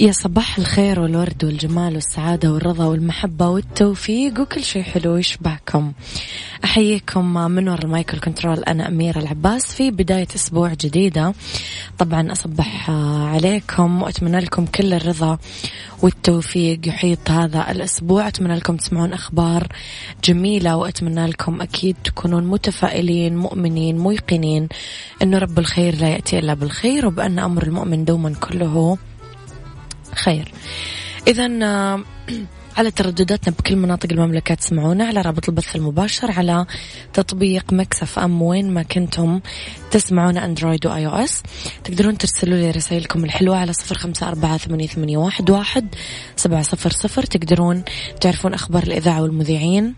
يا صباح الخير والورد والجمال والسعادة والرضا والمحبة والتوفيق وكل شيء حلو يشبعكم. أحييكم من وراء المايكل كنترول أنا أميرة العباس في بداية أسبوع جديدة. طبعا أصبح عليكم وأتمنى لكم كل الرضا والتوفيق يحيط هذا الأسبوع. أتمنى لكم تسمعون أخبار جميلة وأتمنى لكم أكيد تكونون متفائلين مؤمنين موقنين أنه رب الخير لا يأتي إلا بالخير وبأن أمر المؤمن دوما كله خير. إذا آه، على تردداتنا بكل مناطق المملكة تسمعونا على رابط البث المباشر على تطبيق Mix FM وين ما كنتم تسمعونا Android و iOS. تقدرون ترسلوا لي رسائلكم الحلوة على صفر خمسة أربعة ثمانية واحد واحد سبعة صفر صفر. تقدرون تعرفون أخبار الإذاعة والمذيعين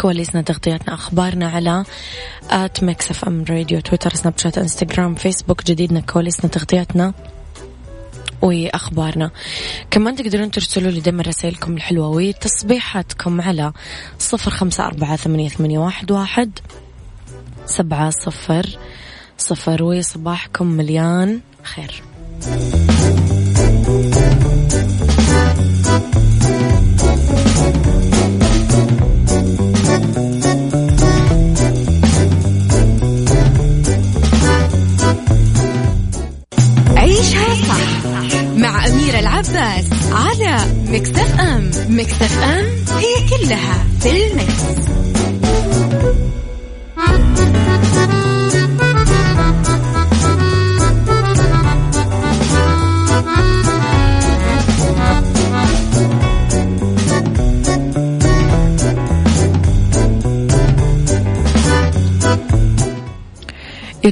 كواليسنا تغطياتنا أخبارنا على at Mix FM Radio تويتر سناب شات إنستغرام فيسبوك جديدنا كواليسنا تغطياتنا. وأخبارنا. كمان تقدرون ترسلوا لي دائما رسائلكم الحلوة وتصبيحاتكم على صفر خمسة أربعة ثمانية, واحد سبعة صفر صفر وصباحكم مليان خير.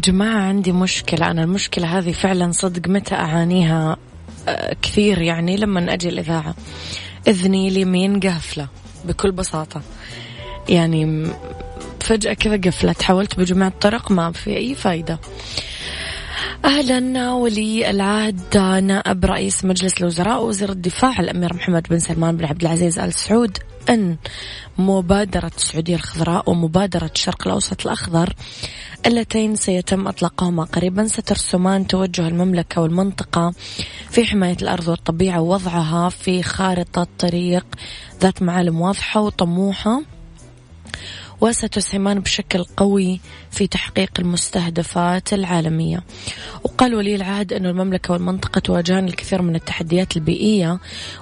جماعة عندي مشكلة. أنا المشكلة هذه فعلا صدق متى أعانيها؟ كثير يعني لما أجي الإذاعة. إذني اليمين قافلة بكل بساطة. يعني فجأة كذا قفلت. حاولت بجميع الطرق ما في أي فايدة. أهلا ولي العهد نائب رئيس مجلس الوزراء وزير الدفاع الأمير محمد بن سلمان بن عبد العزيز آل سعود أن مبادرة السعودية الخضراء ومبادرة الشرق الأوسط الأخضر اللتين سيتم إطلاقهما قريبا سترسمان توجه المملكة والمنطقة في حماية الأرض والطبيعة ووضعها في خارطة طريق ذات معالم واضحة وطموحة. وستسهمان بشكل قوي في تحقيق المستهدفات العالمية. وقال ولي العهد أن المملكة والمنطقة تواجهان الكثير من التحديات البيئية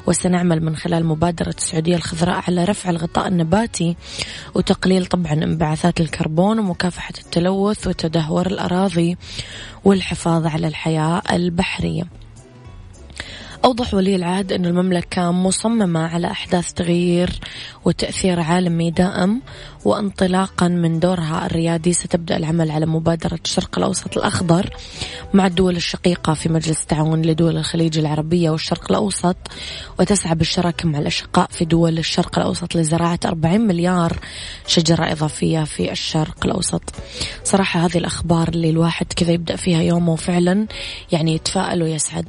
وسنعمل من خلال مبادرة السعودية الخضراء على رفع الغطاء النباتي وتقليل طبعا انبعاثات الكربون ومكافحة التلوث وتدهور الأراضي والحفاظ على الحياة البحرية. أوضح ولي العهد أن المملكة مصممة على أحداث تغيير وتأثير عالمي دائم وانطلاقا من دورها الريادي ستبدأ العمل على مبادرة الشرق الأوسط الأخضر مع الدول الشقيقة في مجلس التعاون لدول الخليج العربية والشرق الأوسط وتسعى بالشراكة مع الأشقاء في دول الشرق الأوسط لزراعة 40 مليار شجرة إضافية في الشرق الأوسط. صراحة هذه الأخبار اللي الواحد كذا يبدأ فيها يومه وفعلا يعني يتفائل ويسعد.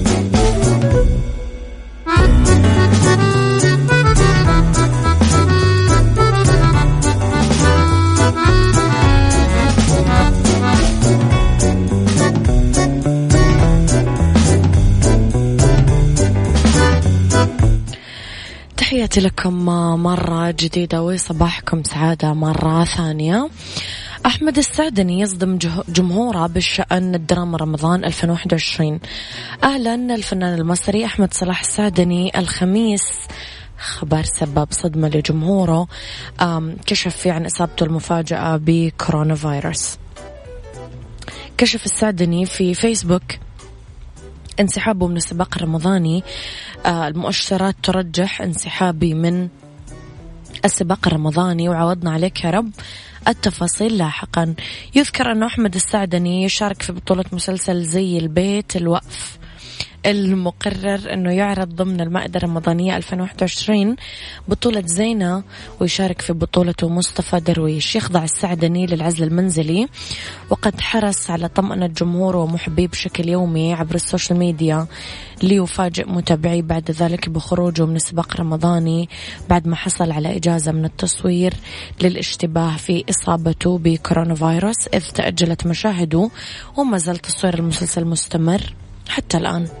تحياتي لكم مرة جديدة وصباحكم سعادة مرة ثانية. أحمد السعدني يصدم جمهوره بالشأن الدراما رمضان 2021 أهلا الفنان المصري أحمد صلاح السعدني الخميس. خبر سبب صدمة لجمهوره كشف فيه عن إصابته المفاجئة بكورونا فيروس. كشف السعدني في فيسبوك. انسحابه من السباق الرمضاني. آه، المؤشرات ترجح انسحابي من السباق الرمضاني وعوضنا عليك يا رب التفاصيل لاحقا. يذكر أن أحمد السعدني يشارك في بطولة مسلسل زي البيت الوقف. المقرر أنه يعرض ضمن المائدة الرمضانية 2021 بطولة زينة ويشارك في بطولته مصطفى درويش. يخضع السعدني للعزل المنزلي. وقد حرص على طمأنة جمهوره ومحبيه بشكل يومي عبر ال social media ليفاجئ متابعيه بعد ذلك بخروجه من السباق الرمضاني بعد ما حصل على إجازة من التصوير للاشتباه في إصابته بكورونا فيروس إذ تأجلت مشاهده وما زال تصوير المسلسل مستمر حتى الآن.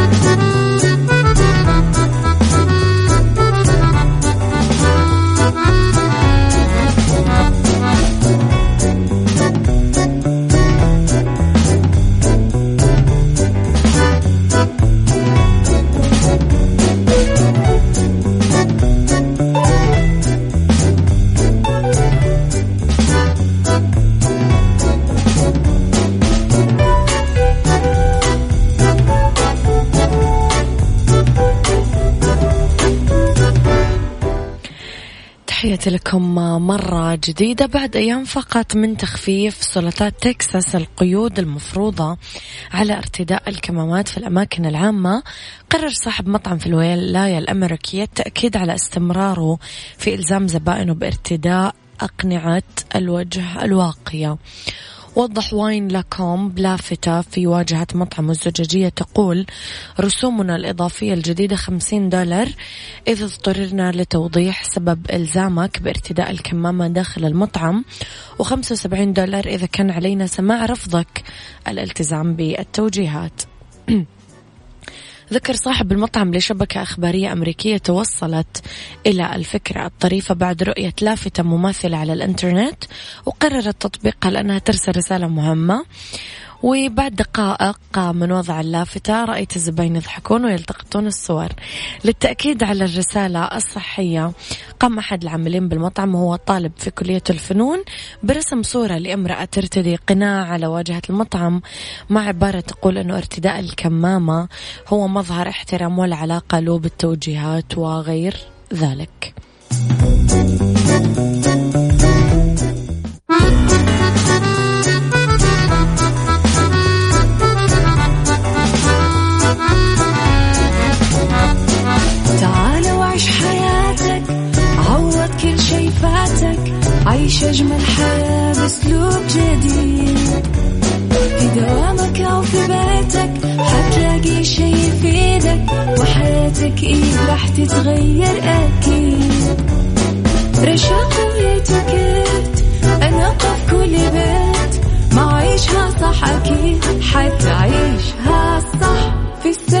جديدة بعد أيام فقط من تخفيف سلطات تكساس القيود المفروضة على ارتداء الكمامات في الأماكن العامة قرر صاحب مطعم في الولاية الأمريكية التأكيد على استمراره في إلزام زبائنه بارتداء أقنعة الوجه الواقية. وضح واين لاكوم بلافتة في واجهة مطعم الزجاجية تقول رسومنا الإضافية الجديدة خمسين دولار إذا اضطررنا لتوضيح سبب إلزامك بارتداء الكمامة داخل المطعم وخمسة وسبعين دولار إذا كان علينا سماع رفضك. الالتزام بالتوجيهات. ذكر صاحب المطعم لشبكة أخبارية أمريكية توصلت إلى الفكرة. الطريفة بعد رؤية لافتة مماثلة على الإنترنت وقررت تطبيقها لأنها ترسل رسالة مهمة. وبعد دقائق من وضع اللافتة رأيت الزباين يضحكون ويلتقطون الصور. للتأكيد على الرسالة الصحية قام أحد العاملين بالمطعم وهو طالب في كلية الفنون برسم صورة لامرأة ترتدي قناع على واجهة المطعم. مع عبارة تقول أنه ارتداء الكمامة هو مظهر احترام ولا علاقة له بالتوجيهات وغير ذلك. عيش أجمل حياة بأسلوب جديد. في دوامك أو في بيتك حتلاقي شي يفيدك وحياتك إيه راح تتغير أكيد. رشاق ويتوكيت أنا قف كل بيت ما عيشها صح أكيد حتعيشها صح. في السيارة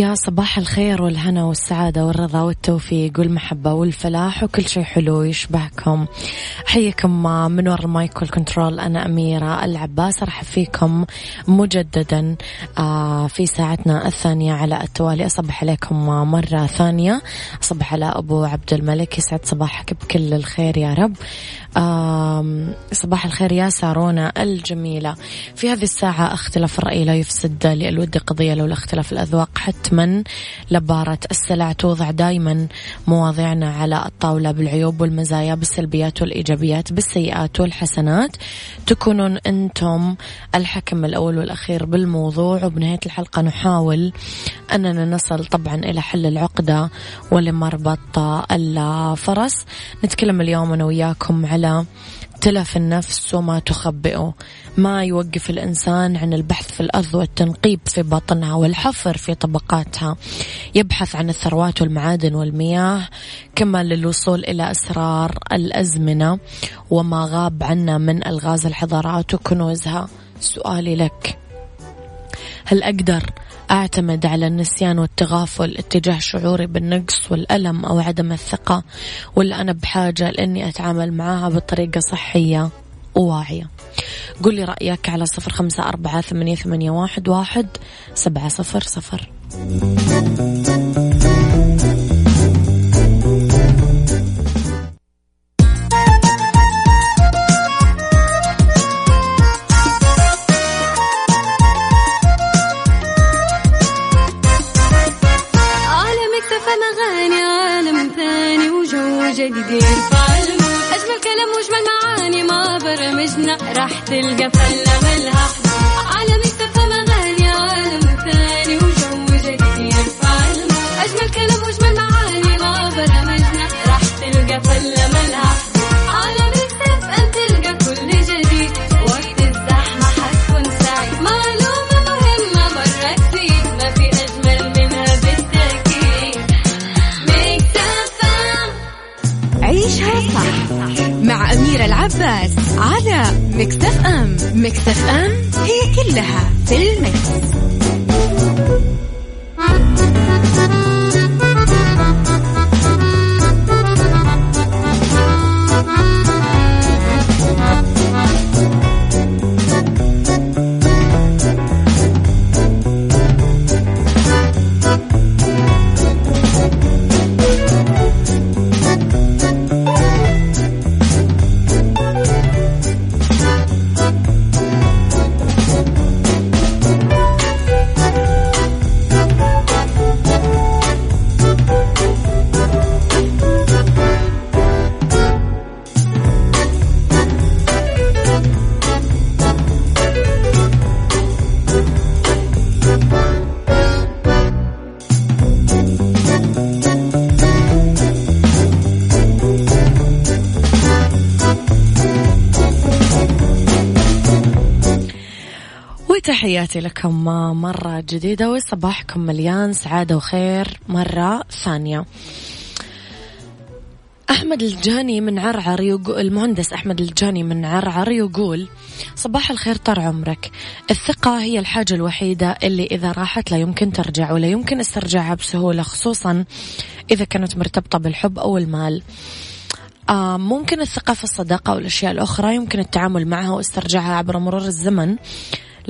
يا صباح الخير والهنا والسعادة والرضا والتوفيق والمحبة والفلاح وكل شيء حلو يشبهكم. حيكم من وراء المايك والكنترول أنا أميرة العباس. أرحب فيكم مجددا آه، في ساعتنا الثانية على التوالي. أصبح عليكم مرة ثانية. أصبح على أبو عبد الملك. يسعد صباحك بكل الخير يا رب. صباح الخير يا سارونا الجميلة. في هذه الساعة اختلاف الرأي لا يفسد للود قضية لولا اختلاف الأذواق. حتما لبارة السلع توضع دايما مواضيعنا على الطاولة بالعيوب والمزايا بالسلبيات والإيجابيات بالسيئات والحسنات. تكونون أنتم الحكم الأول والأخير بالموضوع وبنهاية الحلقة نحاول أننا نصل طبعا إلى حل العقدة ولمربط الفرس. نتكلم اليوم أنا وياكم على تلف النفس وما تخبئه. ما يوقف الإنسان عن البحث في الأرض والتنقيب في بطنها والحفر في طبقاتها. يبحث عن الثروات والمعادن والمياه كما للوصول إلى أسرار الأزمنة. وما غاب عنا من ألغاز الحضارات وكنوزها. سؤالي لك. هل أقدر أعتمد على النسيان والتغافل اتجاه شعوري بالنقص والألم أو عدم الثقة ولا أنا بحاجة لأني أتعامل معها بطريقة صحية وواعية. قل لي رأيك على صفر خمسة أربعة ثمانية, ثمانية واحد, واحد سبعة صفر صفر. مكتف أم مكتف أم هي كلها في المكس. تحياتي لكم مرة جديدة وصباحكم مليان سعادة وخير مرة ثانية. أحمد الجاني من عرعر يقول المهندس أحمد الجاني من عرعر يقول صباح الخير طال عمرك. الثقة هي الحاجة الوحيدة اللي إذا راحت لا يمكن ترجع ولا يمكن استرجاعها بسهولة خصوصا إذا كانت مرتبطة بالحب أو المال. آه ممكن الثقة في الصداقة والأشياء الأخرى يمكن التعامل معها واسترجاعها عبر مرور الزمن.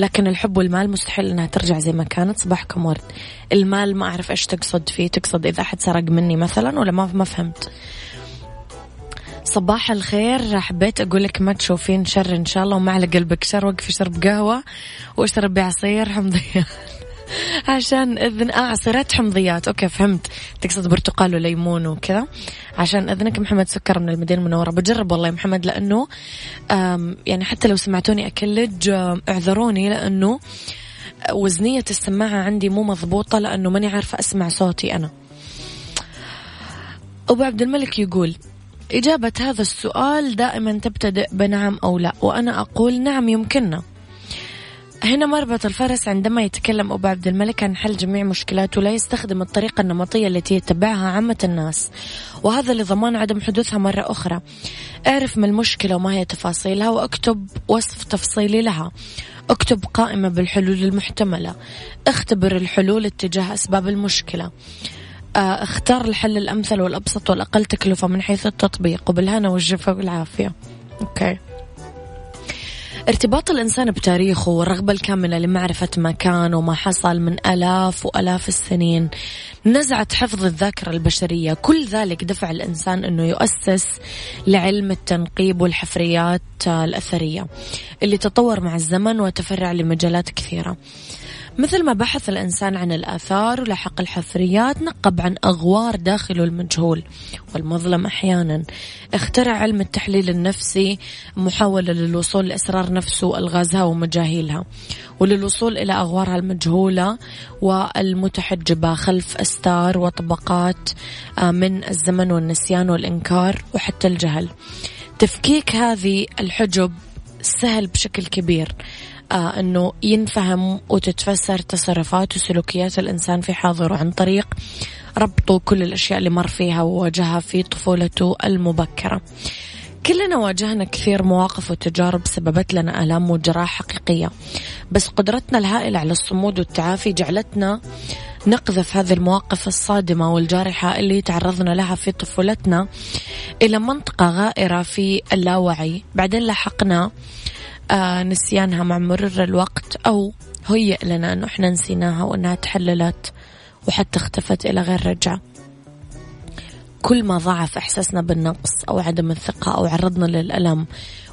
لكن الحب والمال مستحيل إنها ترجع زي ما كانت. صباحكم ورد. المال ما أعرف إيش تقصد فيه. تقصد إذا أحد سرق مني مثلا ولا ما ما فهمت. صباح الخير. حبيت أقول لك ما تشوفين شر إن شاء الله. وما على قلبك شر. وقفي شرب قهوة. واشربي عصير. حمضيه عشان اذن آه عصيرات حمضيات. أوكي فهمت. تقصد برتقال وليمون وكذا. عشان إذنك محمد سكر من المدينة المنورة. بجرب والله يا محمد لأنه يعني حتى لو سمعتوني أكلج اعذروني لأنه وزنية السماعة عندي مو مضبوطة لأنه ماني عارفة أسمع صوتي أنا. أبو عبد الملك يقول إجابة هذا السؤال دائما تبتدئ بنعم أو لا؟ وأنا أقول نعم يمكننا. هنا مربط الفرس عندما يتكلم أبو عبد الملك عن حل جميع مشكلاته لا يستخدم الطريقة النمطية التي يتبعها عامة الناس وهذا لضمان عدم حدوثها مرة أخرى. اعرف ما المشكلة وما هي تفاصيلها وأكتب وصف تفصيلي لها. أكتب قائمة بالحلول المحتملة. اختبر الحلول اتجاه أسباب المشكلة. آه، اختار الحل الأمثل والأبسط والأقل تكلفة من حيث التطبيق. وبالهنا والجفا والعافية. أوكي. ارتباط الإنسان بتاريخه والرغبة الكاملة لمعرفة ما كان وما حصل من آلاف وآلاف السنين. نزعة حفظ الذاكرة البشرية. كل ذلك دفع الإنسان أنه يؤسس لعلم التنقيب والحفريات الأثرية اللي تطور مع الزمن وتفرع لمجالات كثيرة. مثل ما بحث الإنسان عن الآثار ولحق الحفريات نقب عن أغوار داخله المجهول والمظلم أحيانا. اخترع علم التحليل النفسي محاولة للوصول لأسرار نفسه ألغازها ومجاهيلها وللوصول إلى أغوارها المجهولة والمتحجبة خلف أستار وطبقات آه، من الزمن والنسيان والإنكار وحتى الجهل. تفكيك هذه الحجب سهل بشكل كبير. أنه ينفهم وتتفسر تصرفات وسلوكيات الإنسان في حاضره عن طريق ربطه كل الأشياء اللي مر فيها وواجهها في طفولته المبكرة. كلنا واجهنا كثير مواقف وتجارب سببت لنا آلام وجراح حقيقية بس قدرتنا الهائلة على الصمود والتعافي جعلتنا نقذف هذه المواقف الصادمة والجارحة اللي تعرضنا لها في طفولتنا إلى منطقة غائرة في اللاوعي. بعدين لاحقنا آه نسيانها مع مرور الوقت أو هيئ لنا أنه إحنا نسيناها وأنها تحللت وحتى اختفت إلى غير رجعة كل ما ضعف إحساسنا بالنقص أو عدم الثقة أو عرضنا للألم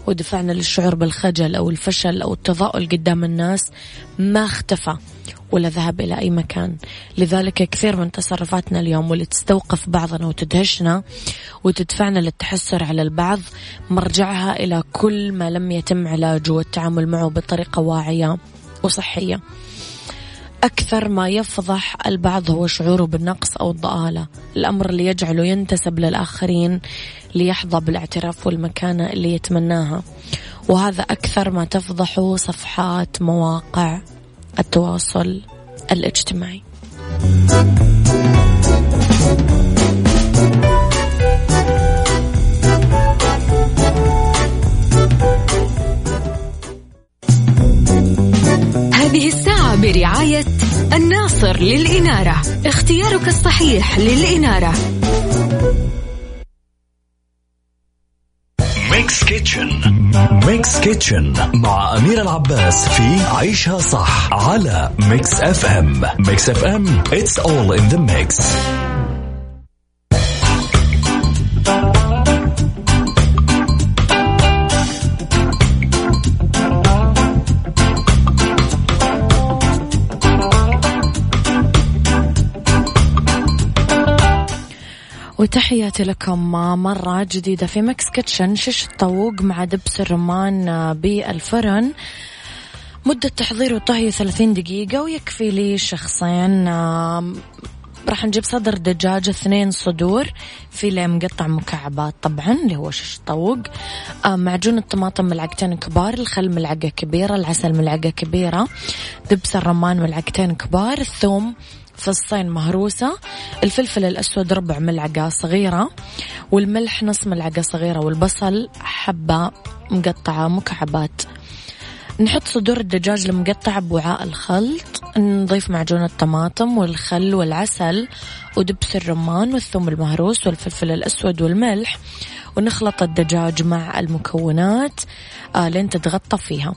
ودفعنا للشعور بالخجل أو الفشل أو التضاؤل قدام الناس ما اختفى ولا ذهب إلى أي مكان. لذلك كثير من تصرفاتنا اليوم واللي تستوقف بعضنا وتدهشنا وتدفعنا للتحسر على البعض مرجعها إلى كل ما لم يتم علاجه والتعامل معه بطريقة واعية وصحية. أكثر ما يفضح البعض هو شعوره بالنقص أو الضآلة. الأمر اللي يجعله ينتسب للآخرين ليحظى بالاعتراف والمكانة اللي يتمناها. وهذا أكثر ما تفضحه صفحات مواقع التواصل الاجتماعي. برعاية الناصر للإنارة. اختيارك الصحيح للإنارة. Mix Kitchen Mix Kitchen مع أمير العباس في عيشها صح على Mix FM Mix FM it's all in the mix. وتحياتي لكم مرة جديدة في Mix Kitchen شيش الطاووق مع دبس الرمان بالفرن. مدة تحضير وطهي 30 دقيقة ويكفي لشخصين راح نجيب صدر دجاج اثنين صدور فيليه مقطع مكعبات طبعا اللي هو شيش طاووق معجون الطماطم ملعقتين كبار الخل ملعقة كبيرة العسل ملعقة كبيرة دبس الرمان ملعقتين كبار الثوم فصين مهروسة الفلفل الأسود ربع ملعقة صغيرة والملح نص ملعقة صغيرة والبصل حبة مقطعة مكعبات. نحط صدور الدجاج المقطع بوعاء الخلط نضيف معجون الطماطم والخل والعسل ودبس الرمان والثوم المهروس والفلفل الأسود والملح ونخلط الدجاج مع المكونات آه لين تتغطى فيها.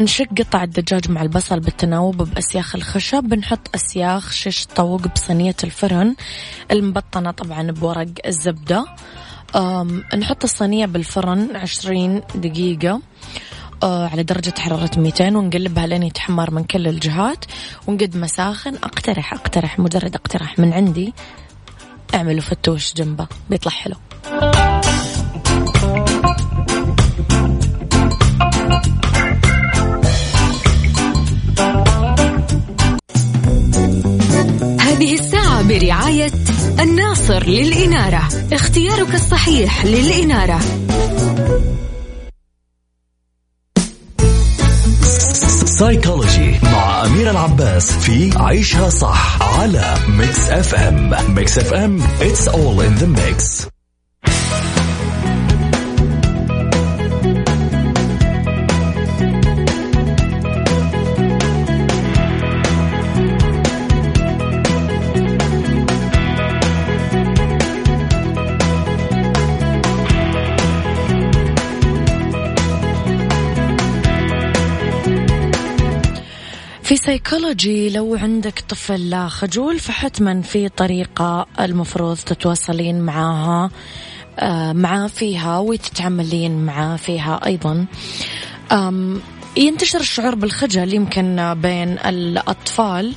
نشق قطع الدجاج مع البصل بالتناوب بأسياخ الخشب بنحط أسياخ شش طوق بصينية الفرن المبطنة طبعا بورق الزبدة. نحط الصينية بالفرن عشرين دقيقة آه على درجة حرارة 200 ونقلبها لين يتحمر من كل الجهات ونقد مساخن. أقترح أقترح مجرد اقتراح من عندي. اعملوا فتوش جنبه بيطلع حلو. برعاية الناصر للإنارة. اختيارك الصحيح للإنارة. سايكولوجي مع أمير العباس في عيشها صح على Mix FM Mix FM it's all in the mix. في سيكولوجي لو عندك طفل خجول فحتما في طريقة المفروض تتواصلين معاها آه، معاه فيها وتتعاملين معاه فيها أيضا. ينتشر الشعور بالخجل يمكن بين الأطفال.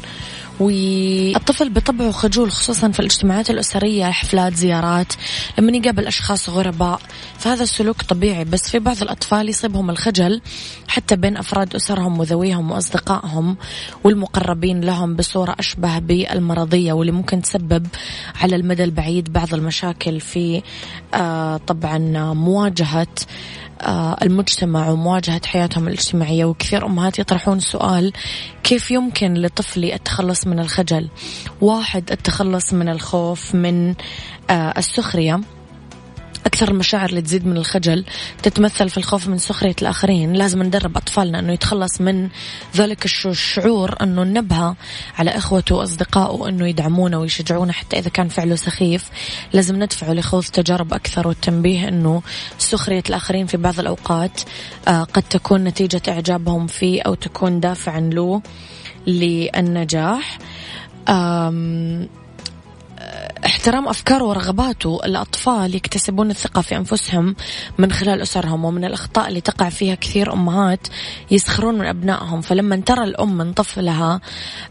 والطفل بطبعه خجول خصوصا في الاجتماعات الأسرية حفلات زيارات لما يقابل أشخاص غرباء. فهذا السلوك طبيعي بس في بعض الأطفال يصيبهم الخجل حتى بين أفراد أسرهم وذويهم وأصدقائهم والمقربين لهم بصورة أشبه بالمرضية واللي ممكن تسبب على المدى البعيد بعض المشاكل في آه طبعا مواجهة المجتمع ومواجهة حياتهم الاجتماعية وكثير أمهات يطرحون سؤال كيف يمكن لطفلي التخلص من الخجل؟ واحد التخلص من الخوف من آه، السخرية. أكثر المشاعر اللي تزيد من الخجل تتمثل في الخوف من سخرية الآخرين. لازم ندرب أطفالنا أنه يتخلص من ذلك الش- الشعور أنه ننبه على إخوته وأصدقائه أنه يدعمونه ويشجعونه حتى إذا كان فعله سخيف. لازم ندفعه لخوض تجارب أكثر والتنبيه أنه سخرية الآخرين في بعض الأوقات آه، قد تكون نتيجة إعجابهم فيه أو تكون دافعا له للنجاح. آم، احترام أفكاره ورغباته الأطفال يكتسبون الثقة في أنفسهم من خلال أسرهم ومن الأخطاء اللي تقع فيها كثير أمهات يسخرون من أبنائهم. فلما ترى الأم من طفلها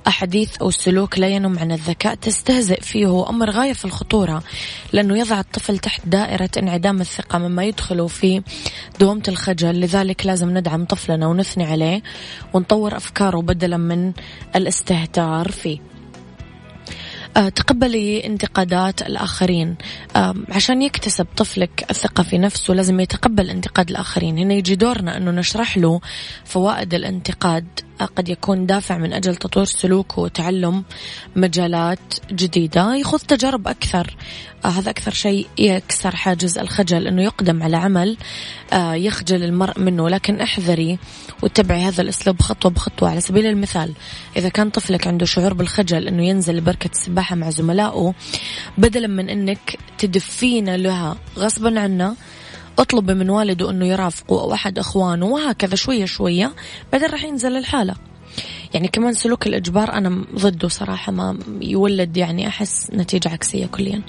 أحاديث أو سلوك لا ينم عن الذكاء تستهزئ فيه أمر غاية في الخطورة لأنه يضع الطفل تحت دائرة انعدام الثقة مما يدخل في دوامة الخجل. لذلك لازم ندعم طفلنا ونثني عليه ونطور أفكاره بدلا من الاستهتار فيه. تقبلي انتقادات الآخرين. عشان يكتسب طفلك الثقة في نفسه لازم يتقبل انتقاد الآخرين. هنا يجي دورنا أنه نشرح له فوائد الانتقاد. آه، قد يكون دافع من أجل تطوير سلوكه وتعلم مجالات جديدة. يخوض تجارب أكثر. آه، هذا أكثر شيء يكسر حاجز الخجل أنه يقدم على عمل آه، يخجل المرء منه. لكن احذري واتبعي هذا الأسلوب خطوة بخطوة. على سبيل المثال إذا كان طفلك عنده شعور بالخجل أنه ينزل لبركة السباحة مع زملائه بدلا من أنك تدفين لها غصبا عنه اطلبي من والده أنه يرافقه أو أحد أخوانه وهكذا شوية شوية بعدين راح ينزل الحالة. يعني كمان سلوك الإجبار أنا ضده صراحة ما يولد يعني أحس نتيجة عكسية كليا.